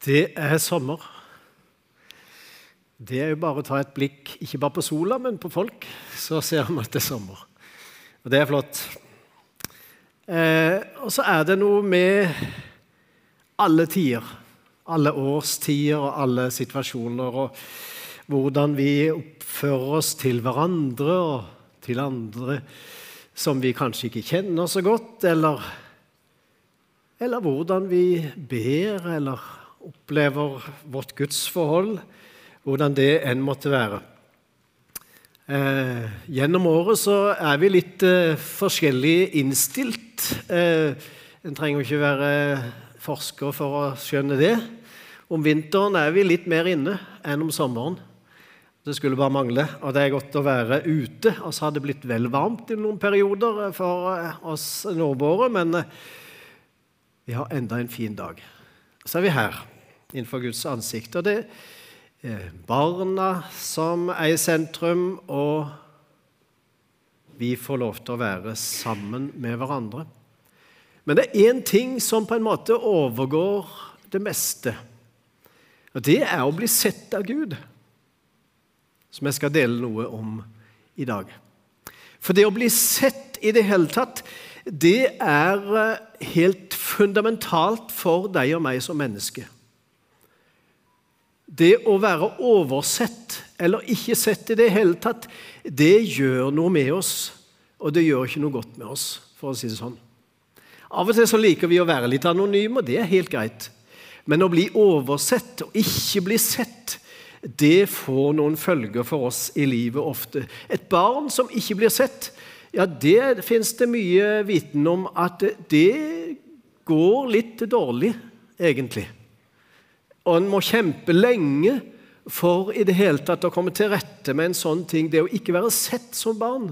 Det er sommer. Det er jo bare å ta et blikk ikke bare på sola, men på folk, så ser vi at det er sommer. Og det er flott. Eh, og så er det noe med alle tider, alle årstider og alle situasjoner, og hvordan vi oppfører oss til hverandre og til andre som vi kanskje ikke kjenner så godt, eller, eller hvordan vi ber eller opplever vårt gudsforhold, hvordan det enn måtte være. Eh, gjennom året så er vi litt eh, forskjellig innstilt. Eh, en trenger ikke være forsker for å skjønne det. Om vinteren er vi litt mer inne enn om sommeren. Det skulle bare mangle. Og det er godt å være ute. Og så har det blitt vel varmt i noen perioder for eh, oss nordboere, men eh, vi har enda en fin dag. Så er vi her innenfor Guds ansikt. Og det er barna som er i sentrum, og vi får lov til å være sammen med hverandre. Men det er én ting som på en måte overgår det meste. Og det er å bli sett av Gud, som jeg skal dele noe om i dag. For det å bli sett i det hele tatt, det er helt fundamentalt for deg og meg som menneske. Det å være oversett eller ikke sett i det hele tatt, det gjør noe med oss, og det gjør ikke noe godt med oss, for å si det sånn. Av og til så liker vi å være litt anonyme, og det er helt greit. Men å bli oversett og ikke bli sett, det får noen følger for oss i livet ofte. Et barn som ikke blir sett, ja, det fins det mye viten om at det går litt dårlig, egentlig. Og en må kjempe lenge for i det hele tatt å komme til rette med en sånn ting. Det å ikke være sett som barn,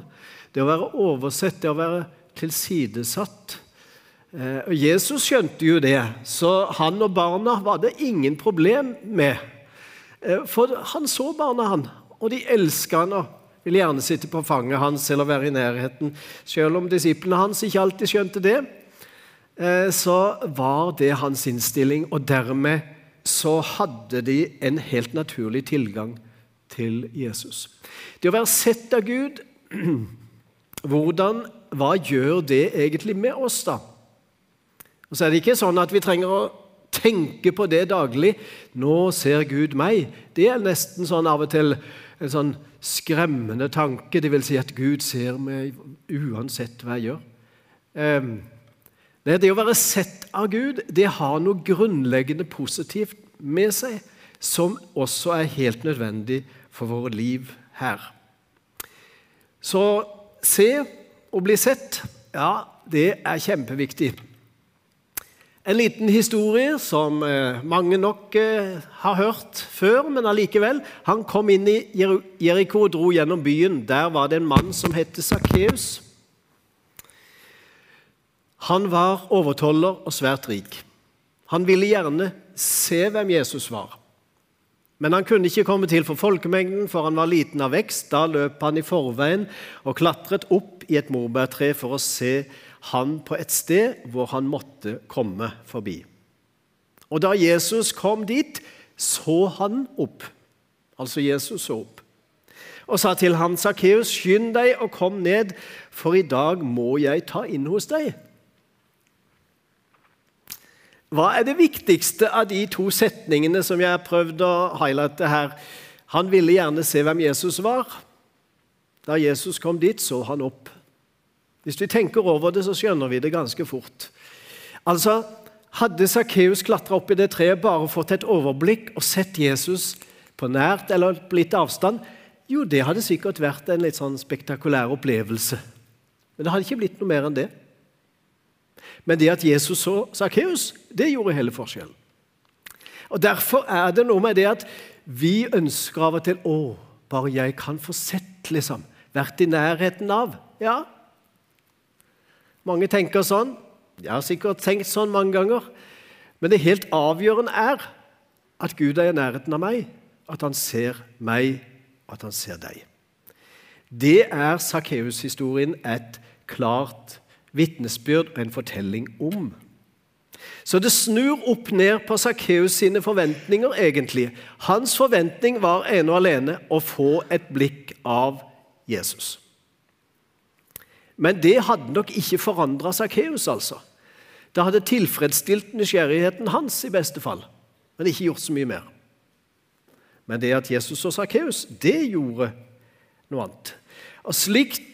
det å være oversett, det å være tilsidesatt. Eh, og Jesus skjønte jo det, så han og barna var det ingen problem med. Eh, for han så barna, han, og de elska han og ville gjerne sitte på fanget hans eller være i nærheten. Selv om disiplene hans ikke alltid skjønte det, eh, så var det hans innstilling, og dermed så hadde de en helt naturlig tilgang til Jesus. Det å være sett av Gud, hvordan, hva gjør det egentlig med oss, da? Og så er det ikke sånn at vi trenger å tenke på det daglig. 'Nå ser Gud meg.' Det er nesten sånn av og til en sånn skremmende tanke. Det vil si at Gud ser meg uansett hva jeg gjør. Um, det å være sett av Gud det har noe grunnleggende positivt med seg, som også er helt nødvendig for våre liv her. Så se og bli sett, ja, det er kjempeviktig. En liten historie som eh, mange nok eh, har hørt før, men allikevel. Han kom inn i Jeriko og dro gjennom byen. Der var det en mann som het Sakkeus. Han var overtoller og svært rik. Han ville gjerne se hvem Jesus var. Men han kunne ikke komme til for folkemengden, for han var liten av vekst. Da løp han i forveien og klatret opp i et morbærtre for å se han på et sted hvor han måtte komme forbi. Og da Jesus kom dit, så han opp. Altså Jesus så opp. Og sa til ham, 'Sakkeus, skynd deg og kom ned, for i dag må jeg ta inn hos deg.' Hva er det viktigste av de to setningene som jeg har prøvd å highlighte her? Han ville gjerne se hvem Jesus var. Da Jesus kom dit, så han opp. Hvis vi tenker over det, så skjønner vi det ganske fort. Altså, Hadde Sakkeus klatra opp i det treet, bare fått et overblikk og sett Jesus på nært eller på litt avstand, jo, det hadde sikkert vært en litt sånn spektakulær opplevelse. Men det hadde ikke blitt noe mer enn det. Men det at Jesus så Sakkeus, det gjorde hele forskjellen. Og Derfor er det noe med det at vi ønsker av og til Å, bare jeg kan få sett, liksom. Vært i nærheten av. Ja. Mange tenker sånn. Jeg har sikkert tenkt sånn mange ganger. Men det helt avgjørende er at Gud er i nærheten av meg, at han ser meg, at han ser deg. Det er Sakkeus-historien et klart vitnesbyrd og en fortelling om. Så det snur opp ned på Sakkeus sine forventninger, egentlig. Hans forventning var ene og alene å få et blikk av Jesus. Men det hadde nok ikke forandra Sakkeus, altså. Det hadde tilfredsstilt nysgjerrigheten hans, i beste fall, men ikke gjort så mye mer. Men det at Jesus og Sakkeus, det gjorde noe annet. Og Slikt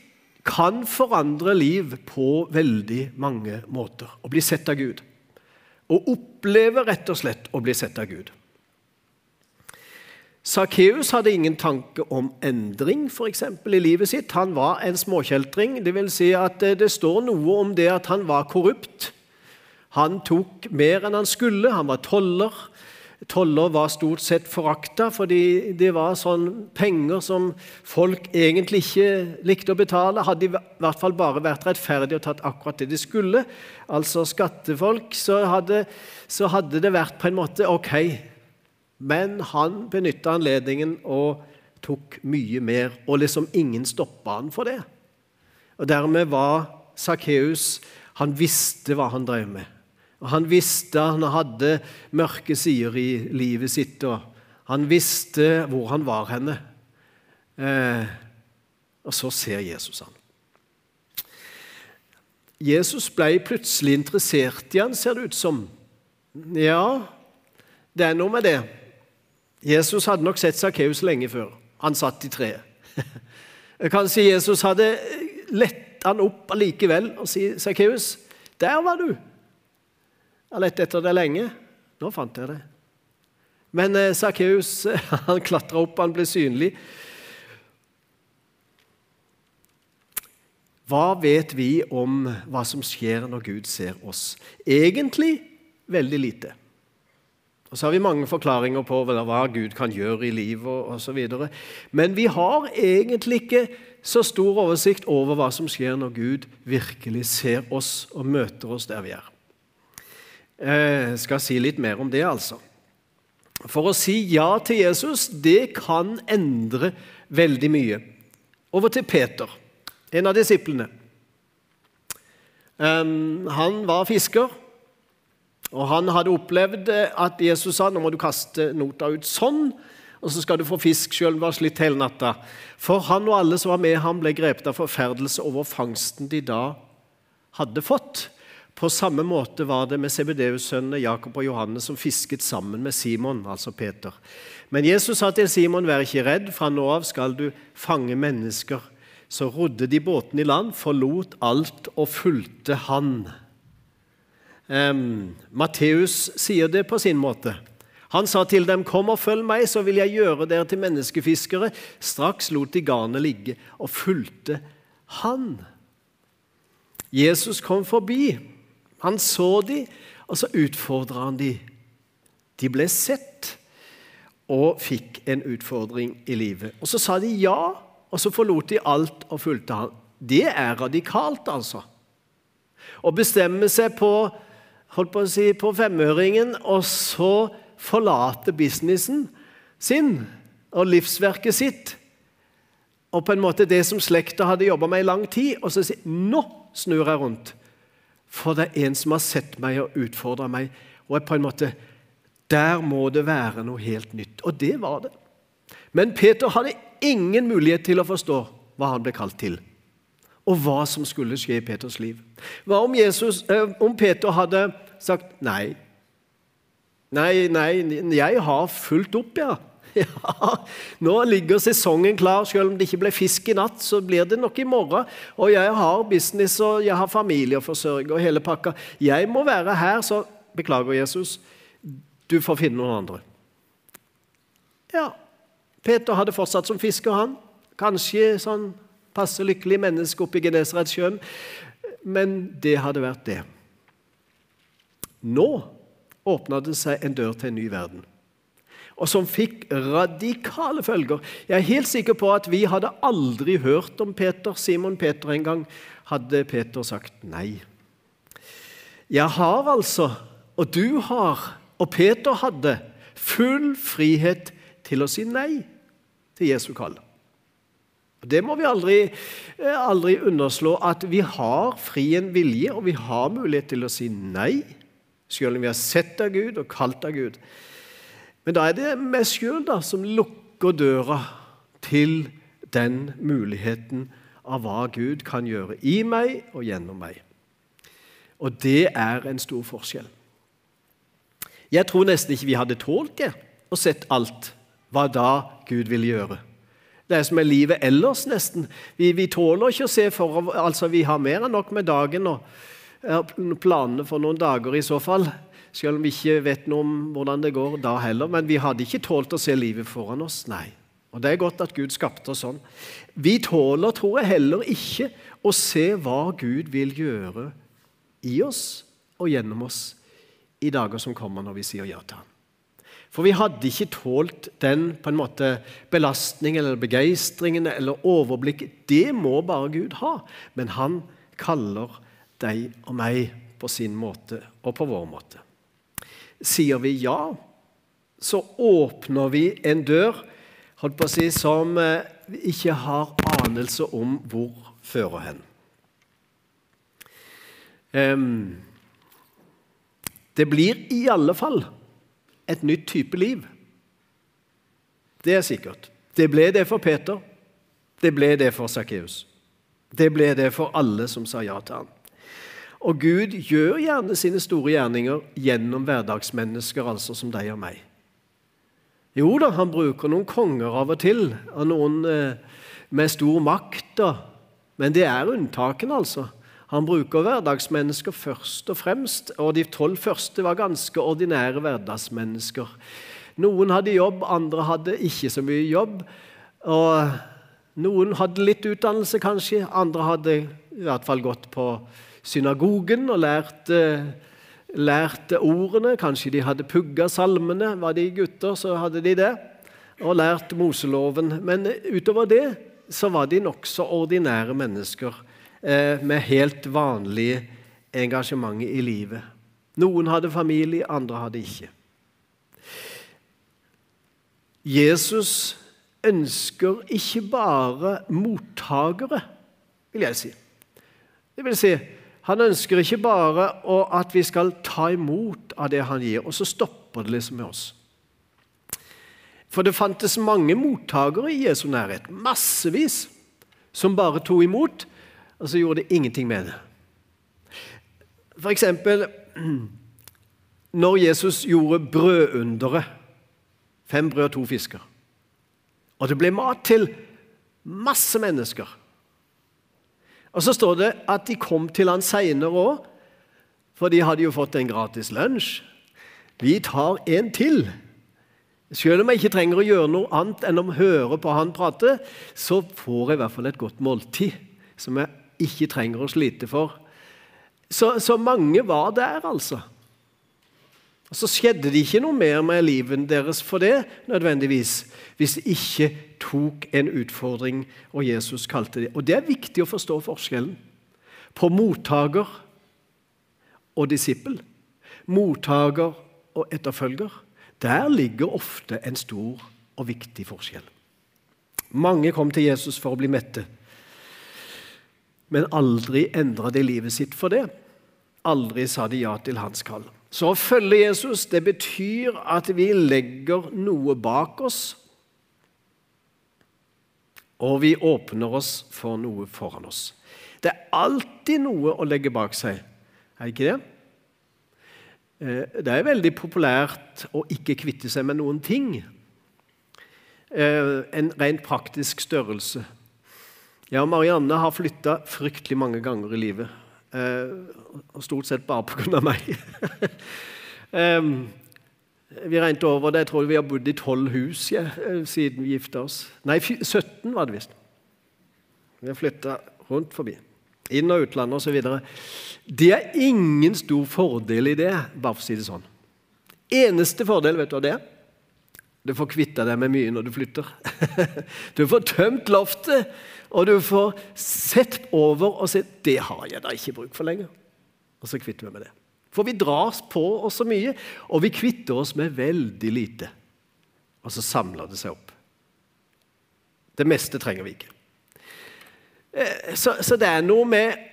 kan forandre liv på veldig mange måter. Å bli sett av Gud. Å oppleve rett og slett å bli sett av Gud. Sakkeus hadde ingen tanke om endring for eksempel, i livet sitt. Han var en småkjeltring. Det vil si at det står noe om det at han var korrupt. Han tok mer enn han skulle. Han var toller. Toller var stort sett forakta, fordi det var sånn penger som folk egentlig ikke likte å betale. Hadde de i hvert fall bare vært rettferdige og tatt akkurat det de skulle, altså skattefolk, så hadde, så hadde det vært på en måte ok. Men han benytta anledningen og tok mye mer, og liksom ingen stoppa han for det. Og Dermed var Sakkeus Han visste hva han drev med. Og Han visste han hadde mørke sider i livet sitt, og han visste hvor han var henne. Eh, og så ser Jesus han. Jesus ble plutselig interessert i han, ser det ut som. Ja, det er noe med det. Jesus hadde nok sett Sakkeus lenge før. Han satt i treet. Jeg kan si Jesus hadde lett han opp allikevel og si, 'Sakkeus, der var du.' Jeg har lett etter det lenge. Nå fant jeg det. Men eh, Sakkeus han klatra opp, han ble synlig. Hva vet vi om hva som skjer når Gud ser oss? Egentlig veldig lite. Og Så har vi mange forklaringer på hva Gud kan gjøre i livet osv. Men vi har egentlig ikke så stor oversikt over hva som skjer når Gud virkelig ser oss og møter oss der vi er. Jeg eh, skal si litt mer om det, altså. For å si ja til Jesus, det kan endre veldig mye. Over til Peter, en av disiplene. Han var fisker, og han hadde opplevd at Jesus sa nå må du kaste nota ut sånn, og så skal du få fisk selv om du har slitt hele natta. For han og alle som var med ham, ble grepet av forferdelse over fangsten de da hadde fått. På samme måte var det med CBDU-sønnene Jakob og Johannes som fisket sammen med Simon, altså Peter. Men Jesus sa til Simon, 'Vær ikke redd, fra nå av skal du fange mennesker.' Så rodde de båten i land, forlot alt og fulgte han. Um, Matteus sier det på sin måte. Han sa til dem, 'Kom og følg meg, så vil jeg gjøre dere til menneskefiskere.' Straks lot de garnet ligge og fulgte han. Jesus kom forbi. Han så de, og så utfordra han de. De ble sett og fikk en utfordring i livet. Og Så sa de ja, og så forlot de alt og fulgte han. Det er radikalt, altså. Å bestemme seg på holdt på å si, på femøringen, og så forlate businessen sin og livsverket sitt, og på en måte det som slekta hadde jobba med i lang tid, og så si nå snur jeg rundt. For det er en som har sett meg og utfordra meg. Og på en måte Der må det være noe helt nytt. Og det var det. Men Peter hadde ingen mulighet til å forstå hva han ble kalt til, og hva som skulle skje i Peters liv. Hva om, Jesus, øh, om Peter hadde sagt nei? Nei, nei, jeg har fulgt opp, ja. Ja, nå ligger sesongen klar. Selv om det ikke ble fisk i natt, så blir det nok i morgen. Og jeg har business og jeg har familie å forsørge og hele pakka. Jeg må være her, så beklager, Jesus. Du får finne noen andre. Ja, Peter hadde fortsatt som fisker, han. Kanskje sånn passe lykkelig menneske oppe i Genesaretsjøen. Men det hadde vært det. Nå åpna det seg en dør til en ny verden og som fikk radikale følger. Jeg er helt sikker på at vi hadde aldri hørt om Peter, Simon Peter en gang, hadde Peter sagt nei. Jeg har altså, og du har, og Peter hadde, full frihet til å si nei til Jesu kall. Det må vi aldri, aldri underslå, at vi har fri en vilje, og vi har mulighet til å si nei selv om vi har sett av Gud og kalt av Gud. Men da er det meg sjøl som lukker døra til den muligheten av hva Gud kan gjøre i meg og gjennom meg. Og det er en stor forskjell. Jeg tror nesten ikke vi hadde tålt det og sett alt hva da Gud vil gjøre. Det er som med livet ellers, nesten. Vi, vi tåler ikke å se for Altså, vi har mer enn nok med dagen og planene for noen dager i så fall. Selv om vi ikke vet noe om hvordan det går da heller. Men vi hadde ikke tålt å se livet foran oss. Nei. Og det er godt at Gud skapte oss sånn. Vi tåler, tror jeg, heller ikke å se hva Gud vil gjøre i oss og gjennom oss i dager som kommer når vi sier ja til ham. For vi hadde ikke tålt den på en måte belastningen eller begeistringen eller overblikket. Det må bare Gud ha. Men han kaller deg og meg på sin måte og på vår måte. Sier vi ja, så åpner vi en dør holdt på å si, som vi eh, ikke har anelse om hvor fører hen. Det blir i alle fall et nytt type liv. Det er sikkert. Det ble det for Peter. Det ble det for Sakkeus. Det ble det for alle som sa ja til ham. Og Gud gjør gjerne sine store gjerninger gjennom hverdagsmennesker, altså som deg og meg. Jo da, han bruker noen konger av og til, og noen eh, med stor makt, da. men det er unntakene, altså. Han bruker hverdagsmennesker først og fremst, og de tolv første var ganske ordinære hverdagsmennesker. Noen hadde jobb, andre hadde ikke så mye jobb. og Noen hadde litt utdannelse, kanskje, andre hadde i hvert fall gått på synagogen og lærte, lærte ordene. Kanskje de hadde pugga salmene. Var de gutter, så hadde de det. Og lært Moseloven. Men utover det så var de nokså ordinære mennesker eh, med helt vanlig engasjement i livet. Noen hadde familie, andre hadde ikke. Jesus ønsker ikke bare mottakere, vil jeg si. Det vil si, han ønsker ikke bare at vi skal ta imot av det han gir, og så stopper det liksom med oss. For det fantes mange mottakere i Jesu nærhet, massevis, som bare tok imot, og så gjorde det ingenting med det. For eksempel når Jesus gjorde brødunderet, fem brød og to fisker, og det ble mat til masse mennesker og Så står det at de kom til han seinere òg, for de hadde jo fått en gratis lunsj. Vi tar en til. Selv om jeg ikke trenger å gjøre noe annet enn å høre på han prate, så får jeg i hvert fall et godt måltid som jeg ikke trenger å slite for. Så, så mange var der, altså. Og Så skjedde det ikke noe mer med livet deres for det, nødvendigvis, hvis de ikke tok en utfordring, og Jesus kalte det. Og Det er viktig å forstå forskjellen på mottaker og disippel. Mottaker og etterfølger. Der ligger ofte en stor og viktig forskjell. Mange kom til Jesus for å bli mette, men aldri endra de livet sitt for det. Aldri sa de ja til hans kall. Så å følge Jesus det betyr at vi legger noe bak oss, og vi åpner oss for noe foran oss. Det er alltid noe å legge bak seg, er det ikke det? Eh, det er veldig populært å ikke kvitte seg med noen ting. Eh, en rent praktisk størrelse. Jeg og Marianne har flytta fryktelig mange ganger i livet. Eh, og stort sett bare pga. meg. vi regnet over det. Jeg tror vi har bodd i tolv hus ja, eh, siden vi gifta oss. Nei, 17 var det visst. Vi har flytta rundt forbi. Inn- og utlandet osv. Det er ingen stor fordel i det, bare for å si det sånn. Eneste fordel, vet du hva det er? Du får kvitta deg med mye når du flytter. Du får tømt loftet, og du får sett over og sett Det har jeg da ikke bruk for lenger. Og så kvitter vi med det. For vi dras på oss så mye, og vi kvitter oss med veldig lite. Og så samler det seg opp. Det meste trenger vi ikke. Eh, så, så det er noe med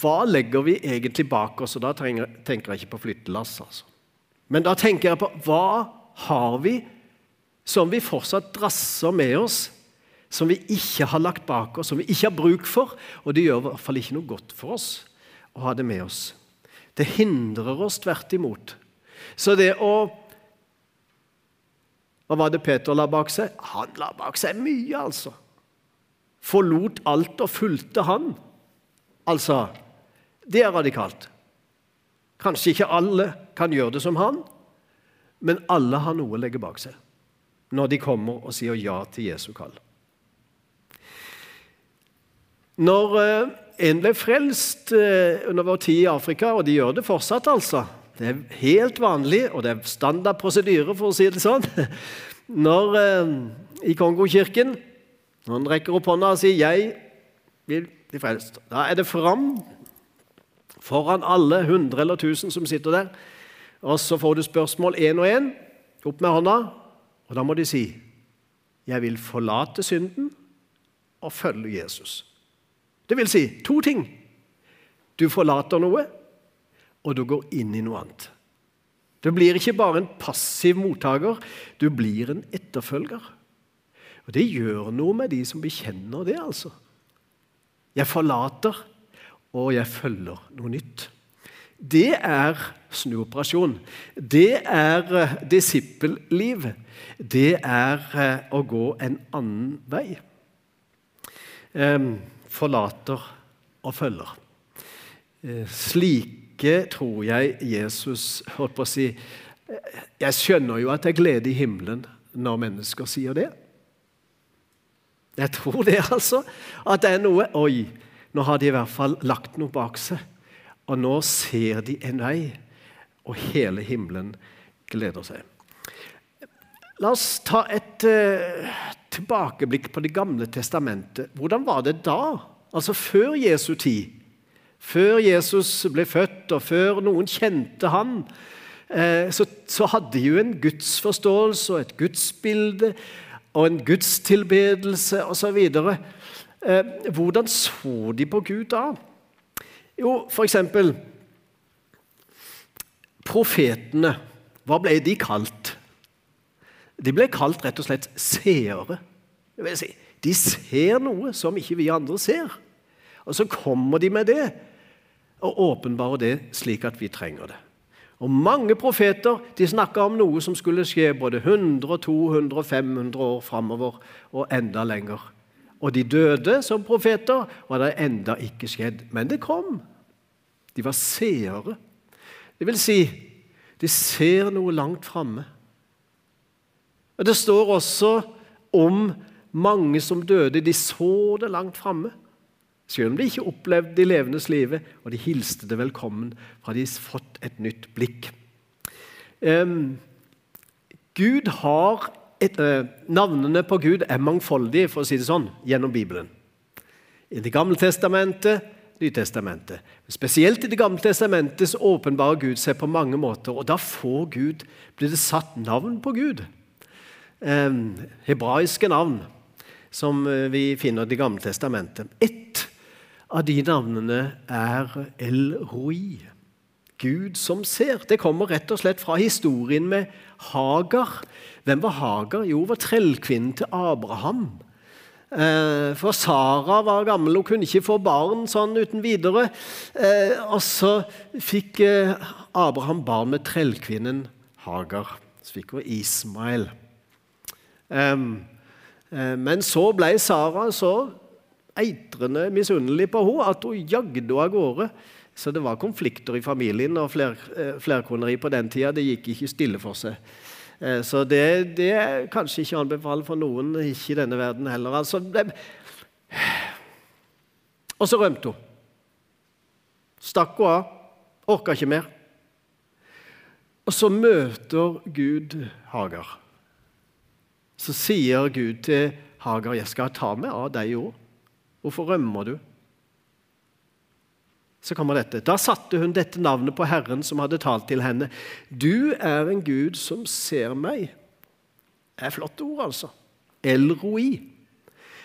hva legger vi egentlig bak oss? Og da trenger, tenker jeg ikke på flyttelass. Altså. Men da tenker jeg på hva har vi som vi fortsatt drasser med oss, som vi ikke har lagt bak oss, som vi ikke har bruk for. Og det gjør i hvert fall ikke noe godt for oss å ha det med oss. Det hindrer oss tvert imot. Så det å Hva var det Peter la bak seg? Han la bak seg mye, altså. Forlot alt og fulgte han. Altså, det er radikalt. Kanskje ikke alle kan gjøre det som han, men alle har noe å legge bak seg når de kommer og sier ja til Jesu kall. Når eh, en ble frelst eh, under vår tid i Afrika, og de gjør det fortsatt, altså Det er helt vanlig, og det er standard prosedyre, for å si det sånn. Når eh, i Kongokirken han rekker opp hånda og sier 'Jeg vil bli frelst', da er det fram foran alle hundre eller tusen som sitter der. Og så får du spørsmål én og én. Opp med hånda. Og da må de si 'Jeg vil forlate synden og følge Jesus'. Det vil si to ting. Du forlater noe, og du går inn i noe annet. Du blir ikke bare en passiv mottaker, du blir en etterfølger. Og Det gjør noe med de som bekjenner det, altså. Jeg forlater, og jeg følger noe nytt. Det er snuoperasjon. Det er uh, disippelliv. Det er uh, å gå en annen vei. Um, forlater og følger. Uh, slike tror jeg Jesus holdt på å si Jeg skjønner jo at det er glede i himmelen når mennesker sier det. Jeg tror det, altså. At det er noe Oi, nå har de i hvert fall lagt noe bak seg. Og nå ser de en vei, og hele himmelen gleder seg. La oss ta et uh, tilbakeblikk på Det gamle testamentet. Hvordan var det da? Altså før Jesu tid. Før Jesus ble født, og før noen kjente han, uh, så, så hadde de jo en gudsforståelse og et gudsbilde og en gudstilbedelse osv. Uh, hvordan så de på Gud da? Jo, eksempel Profetene, hva ble de kalt? De ble kalt rett og slett seere. Det vil si, de ser noe som ikke vi andre ser. Og så kommer de med det og åpenbarer det slik at vi trenger det. Og Mange profeter de snakka om noe som skulle skje både 100, 200 500 år framover, og enda lenger. Og de døde som profeter, og det har enda ikke skjedd. Men det kom. De var seere. Det vil si, de ser noe langt framme. Det står også om mange som døde. De så det langt framme. Selv om de ikke opplevde de levendes livet, og de hilste det velkommen fra de fått et nytt blikk. Um, Gud har et, uh, Navnene på Gud er mangfoldige, for å si det sånn, gjennom Bibelen. I Det gamle testamentet Nytestamentet. Spesielt i Det gamle testamentet så åpenbarer Gud seg på mange måter. og Da får Gud, blir det satt navn på Gud. Eh, hebraiske navn som eh, vi finner i Det gamle testamentet. Ett av de navnene er El Roi. Gud som ser. Det kommer rett og slett fra historien med Hagar. Hvem var Hagar? Jo, var trellkvinnen til Abraham. Eh, for Sara var gammel og kunne ikke få barn sånn uten videre. Eh, og så fikk Abraham barn med trellkvinnen Hagar. Så fikk hun Ismael. Men så ble Sara så eitrende misunnelig på henne at hun jagde henne av gårde. Så det var konflikter i familien og fler, flerkoneri på den tida. Det gikk ikke stille for seg. Eh, så det, det er kanskje ikke anbefalt for noen, ikke i denne verden heller. Altså, det... Og så rømte hun. Stakk hun av. Orka ikke mer. Og så møter Gud Hagar. Så sier Gud til Hagar, 'Jeg skal ta meg av deg òg. Hvorfor rømmer du?' Så kommer dette. Da satte hun dette navnet på Herren som hadde talt til henne. Du er en Gud som ser meg. Det er flotte ord, altså. Elroi.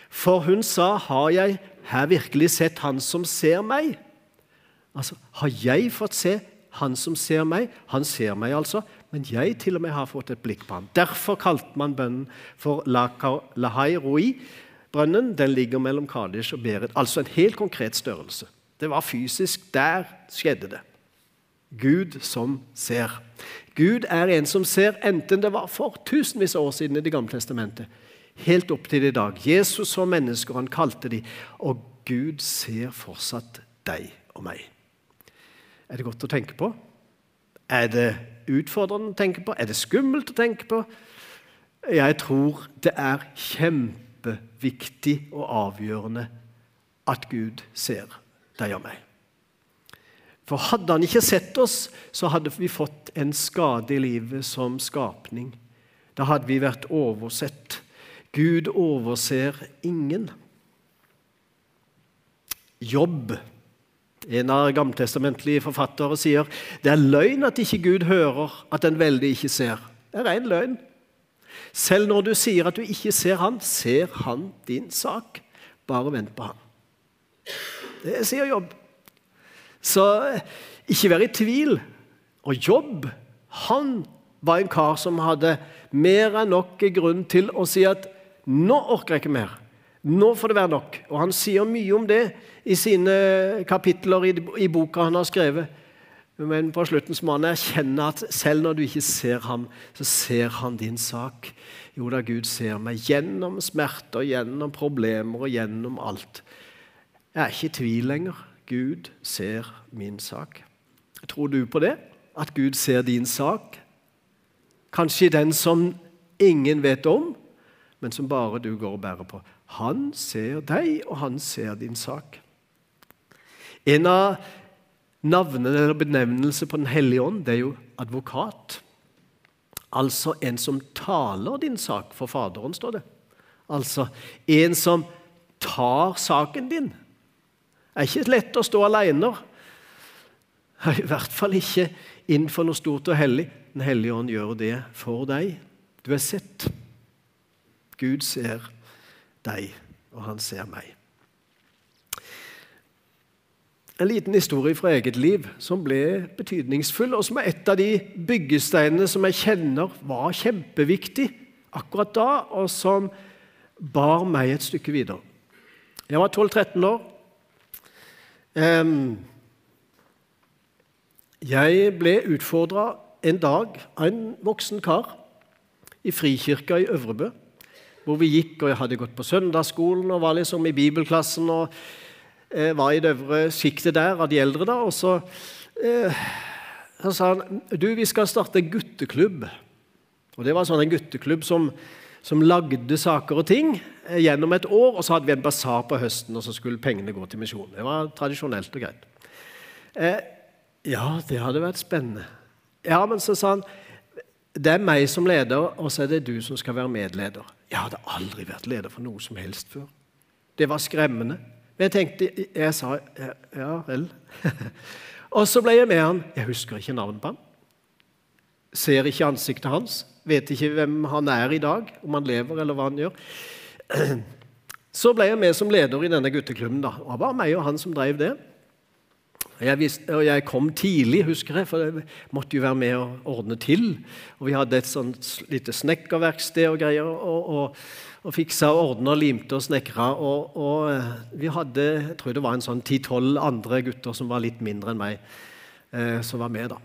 For hun sa, har jeg her virkelig sett Han som ser meg? Altså, Har jeg fått se han som ser meg? Han ser meg, altså. Men jeg til og med har fått et blikk på ham. Derfor kalte man bønnen for Lahai Roi. Brønnen den ligger mellom Kadesh og Beret. Altså en helt konkret størrelse. Det var fysisk. Der skjedde det. Gud som ser. Gud er en som ser, enten det var for tusenvis av år siden i Det gamle testamentet, helt opp til i dag. Jesus så mennesker, han kalte de, og Gud ser fortsatt deg og meg. Er det godt å tenke på? Er det utfordrende å tenke på? Er det skummelt å tenke på? Jeg tror det er kjempeviktig og avgjørende at Gud ser deg og meg. For hadde han ikke sett oss, så hadde vi fått en skade i livet som skapning. Da hadde vi vært oversett. Gud overser ingen. Jobb. En av gammeltestamentlige forfattere sier det er løgn at ikke Gud hører at den veldige ikke ser. Det er ren løgn. Selv når du sier at du ikke ser han, ser han din sak. Bare vent på han. Det sier Jobb. Så ikke vær i tvil. Og Jobb, han var en kar som hadde mer enn nok grunn til å si at 'nå orker jeg ikke mer'. Nå får det være nok. Og han sier mye om det i sine kapitler i, i boka han har skrevet. Men på slutten må han erkjenne at selv når du ikke ser ham, så ser han din sak. Jo da, Gud ser meg gjennom smerter, gjennom problemer og gjennom alt. Jeg er ikke i tvil lenger. Gud ser min sak. Tror du på det? At Gud ser din sak? Kanskje den som ingen vet om, men som bare du går og bærer på. Han ser deg, og han ser din sak. En av navnene eller benevnelsene på Den hellige ånd det er jo advokat. Altså en som taler din sak for Faderen, står det. Altså en som tar saken din det er ikke lett å stå alene. I hvert fall ikke innenfor noe stort og hellig. Den hellige ånd gjør det for deg. Du er sett. Gud ser deg, og han ser meg. En liten historie fra eget liv som ble betydningsfull, og som er et av de byggesteinene som jeg kjenner var kjempeviktig akkurat da, og som bar meg et stykke videre. Jeg var 12-13 år. Jeg ble utfordra en dag av en voksen kar i Frikirka i Øvrebø. Hvor vi gikk, og jeg hadde gått på søndagsskolen og var liksom i bibelklassen. og eh, var i det øvre sjiktet der av de eldre. da, og så, eh, så sa han du, vi skal starte en gutteklubb. Og Det var sånn en gutteklubb som, som lagde saker og ting Eh, gjennom et år, og så hadde vi en basar på høsten, og så skulle pengene gå til misjonen. Det var tradisjonelt og greit. Eh, ja, det hadde vært spennende. Ja, men så sa han det er meg som leder, og så er det du som skal være medleder. Jeg hadde aldri vært leder for noe som helst før. Det var skremmende. Men jeg tenkte, jeg sa ja, vel. og så ble jeg med han. Jeg husker ikke navnet på han. Ser ikke ansiktet hans. Vet ikke hvem han er i dag, om han lever eller hva han gjør. Så ble jeg med som leder i denne gutteklubben. da. Det var meg og han som drev det. Jeg, visste, og jeg kom tidlig, husker jeg, for jeg måtte jo være med og ordne til. Og Vi hadde et sånt lite snekkerverksted og greier. og, og, og fiksa og ordna og limte og snekra. Og, og, eh, vi hadde jeg tror det var en sånn ti-tolv andre gutter som var litt mindre enn meg, eh, som var med. da.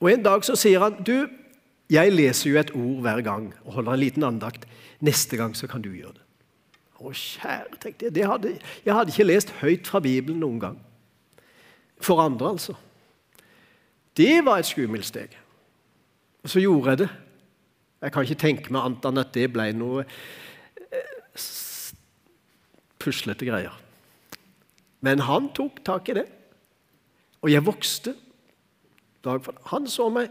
Og En dag så sier han du, jeg leser jo et ord hver gang og holder en liten andakt. Neste gang så kan du gjøre det. Å, kjære, tenkte jeg. Hadde, jeg hadde ikke lest høyt fra Bibelen noen gang. For andre, altså. Det var et skummelt steg. Og så gjorde jeg det. Jeg kan ikke tenke meg annet enn at det ble noe eh, puslete greier. Men han tok tak i det. Og jeg vokste. Han så meg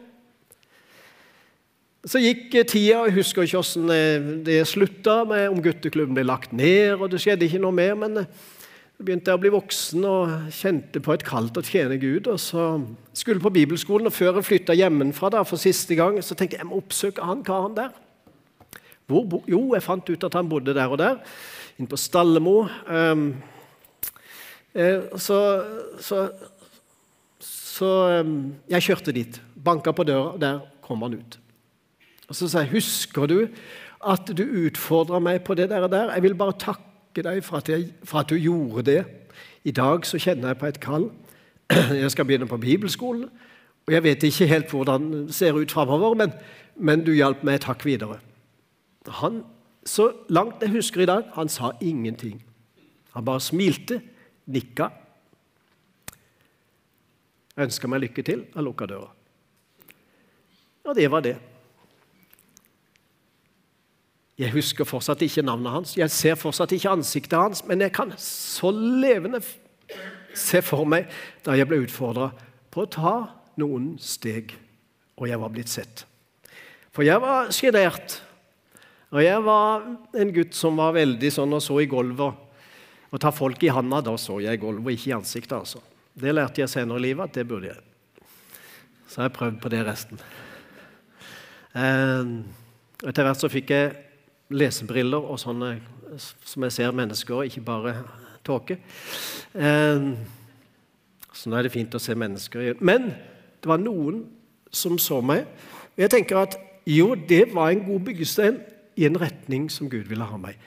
så gikk eh, tida, og jeg husker ikke hvordan eh, det slutta, med om gutteklubben ble lagt ned, og det skjedde ikke noe mer. Men begynte jeg å bli voksen og kjente på et kall til å tjene Gud. og så Skulle på bibelskolen, og før jeg flytta hjemmefra da, for siste gang, så tenkte jeg jeg må oppsøke han karen der. Hvor, jo, jeg fant ut at han bodde der og der, inne på Stallemo. Um, så, så Så um, jeg kjørte dit, banka på døra, og der kom han ut. Og Så sa jeg, 'Husker du at du utfordra meg på det der og der?' 'Jeg vil bare takke deg for at, jeg, for at du gjorde det.' 'I dag så kjenner jeg på et kall. Jeg skal begynne på bibelskolen.' Og jeg vet ikke helt hvordan det ser ut framover, men, men, du hjalp meg. Takk videre. Han, så langt jeg husker i dag, han sa ingenting. Han bare smilte, nikka, ønska meg lykke til og lukka døra. Og det var det. Jeg husker fortsatt ikke navnet hans, jeg ser fortsatt ikke ansiktet hans, men jeg kan så levende se for meg da jeg ble utfordra på å ta noen steg, og jeg var blitt sett. For jeg var sjenert, og jeg var en gutt som var veldig sånn og så i gulvet. Å ta folk i handa, da så jeg i gulvet, ikke i ansiktet. altså. Det lærte jeg senere i livet at det burde jeg. Så har jeg prøvd på det resten. Eh, etter hvert så fikk jeg lesebriller og sånne som jeg ser mennesker, ikke bare tåke. Eh, så nå er det fint å se mennesker igjen. Men det var noen som så meg. Og jeg tenker at jo, det var en god byggestein i en retning som Gud ville ha meg.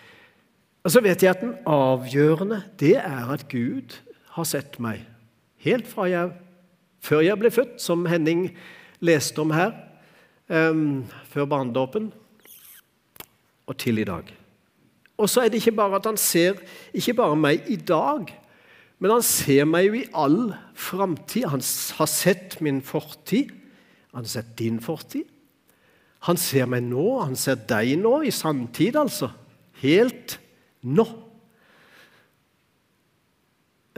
Og så vet jeg at den avgjørende, det er at Gud har sett meg. Helt fra jeg, før jeg ble født, som Henning leste om her, um, før barnedåpen og til i dag. Og så er det ikke bare at han ser ikke bare meg i dag, men han ser meg jo i all framtid. Han har sett min fortid. Han har sett din fortid. Han ser meg nå, han ser deg nå, i samtid, altså. Helt nå.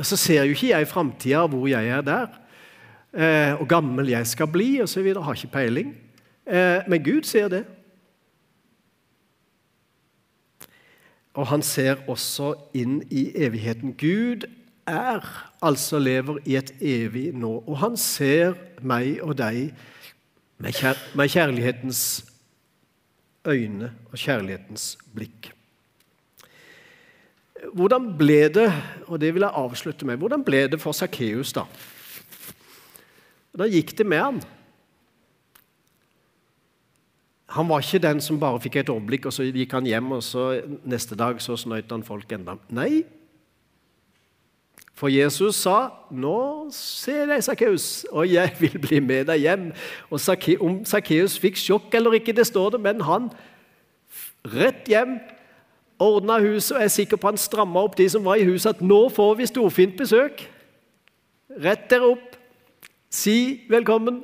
Så ser jo ikke jeg framtida, hvor jeg er der, eh, og gammel jeg skal bli osv. Har ikke peiling. Eh, men Gud ser det. Og han ser også inn i evigheten. Gud er, altså lever i et evig nå. Og han ser meg og deg med, kjær med kjærlighetens øyne og kjærlighetens blikk. Hvordan ble det og det vil jeg avslutte med, hvordan ble det for Sakkeus da? Da gikk det med han. Han var ikke den som bare fikk et overblikk, og så gikk han hjem, og så neste dag så snøyt han folk enda. Nei, for Jesus sa, 'Nå ser jeg, Sakkeus, og jeg vil bli med deg hjem.' Og Om Sakkeus fikk sjokk eller ikke, det står det, men han rett hjem, ordna huset, og jeg er sikker på han stramma opp de som var i huset, at 'nå får vi storfint besøk'. Rett dere opp, si velkommen.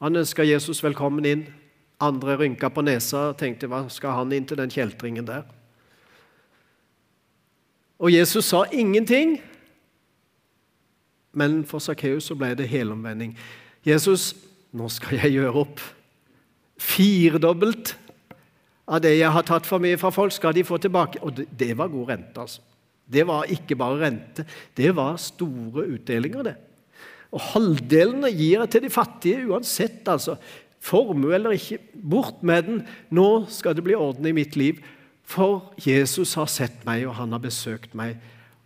Han ønska Jesus velkommen inn. Andre rynka på nesa og tenkte 'hva skal han inn til den kjeltringen der'? Og Jesus sa ingenting. Men for Sakkeus ble det helomvending. Jesus, nå skal jeg gjøre opp. Firedobbelt av det jeg har tatt for mye fra folk, skal de få tilbake. Og det var god rente, altså. Det var ikke bare rente, det var store utdelinger, det. Og halvdelene gir jeg til de fattige uansett, altså. Formue eller ikke. Bort med den. Nå skal det bli orden i mitt liv. For Jesus har sett meg, og han har besøkt meg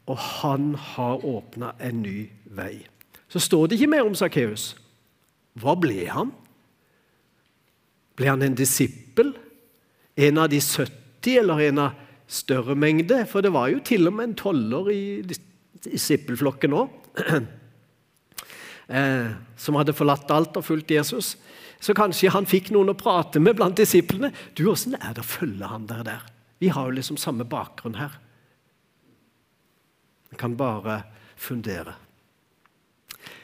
og han har åpna en ny vei. Så står det ikke mer om Sakkeus. Hva ble han? Ble han en disippel? En av de 70, eller en av større mengde? For det var jo til og med en toller i disippelflokken òg. Eh, som hadde forlatt alt og fulgt Jesus. Så kanskje han fikk noen å prate med blant disiplene. Du, Åssen er det å følge han der? der? Vi har jo liksom samme bakgrunn her. Vi kan bare fundere.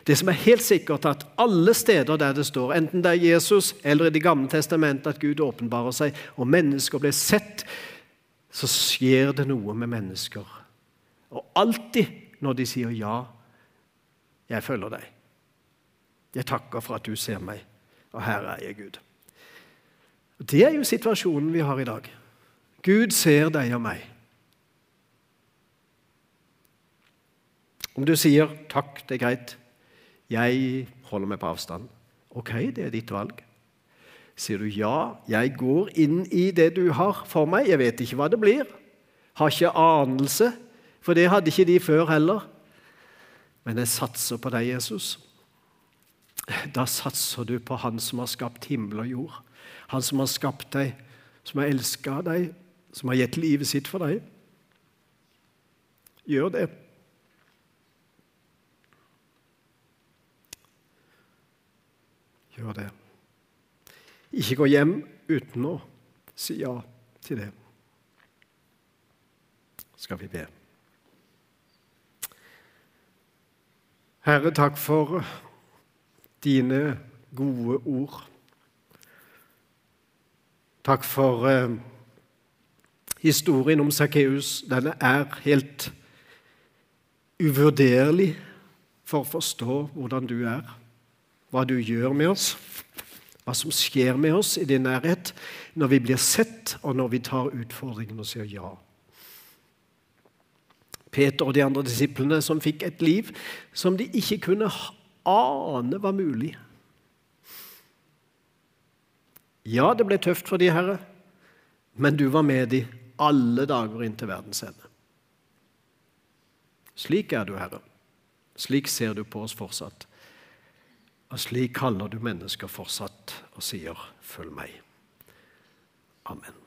Det som er helt sikkert, at alle steder der det står, enten det er Jesus eller i Det gamle testamentet, at Gud åpenbarer seg, og mennesker blir sett, så skjer det noe med mennesker. Og alltid når de sier 'ja, jeg følger deg'. Jeg takker for at du ser meg, og her er jeg, Gud. Det er jo situasjonen vi har i dag. Gud ser deg og meg. Om du sier 'takk, det er greit', 'jeg holder meg på avstand', ok, det er ditt valg. Sier du 'ja, jeg går inn i det du har for meg', jeg vet ikke hva det blir, har ikke anelse, for det hadde ikke de før heller, men jeg satser på deg, Jesus. Da satser du på Han som har skapt himmel og jord. Han som har skapt deg, som har elska deg, som har gitt livet sitt for deg. Gjør det. Gjør det. Ikke gå hjem uten å si ja til det. Skal vi be. Herre, takk for dine gode ord. Takk for eh, historien om Sakkeus. Den er helt uvurderlig for å forstå hvordan du er, hva du gjør med oss, hva som skjer med oss i din nærhet når vi blir sett, og når vi tar utfordringen og sier ja. Peter og de andre disiplene som fikk et liv som de ikke kunne ane var mulig. Ja, det ble tøft for de, Herre, men du var med de alle dager inn til verdens ende. Slik er du, Herre. Slik ser du på oss fortsatt. Og slik kaller du mennesker fortsatt og sier 'følg meg'. Amen.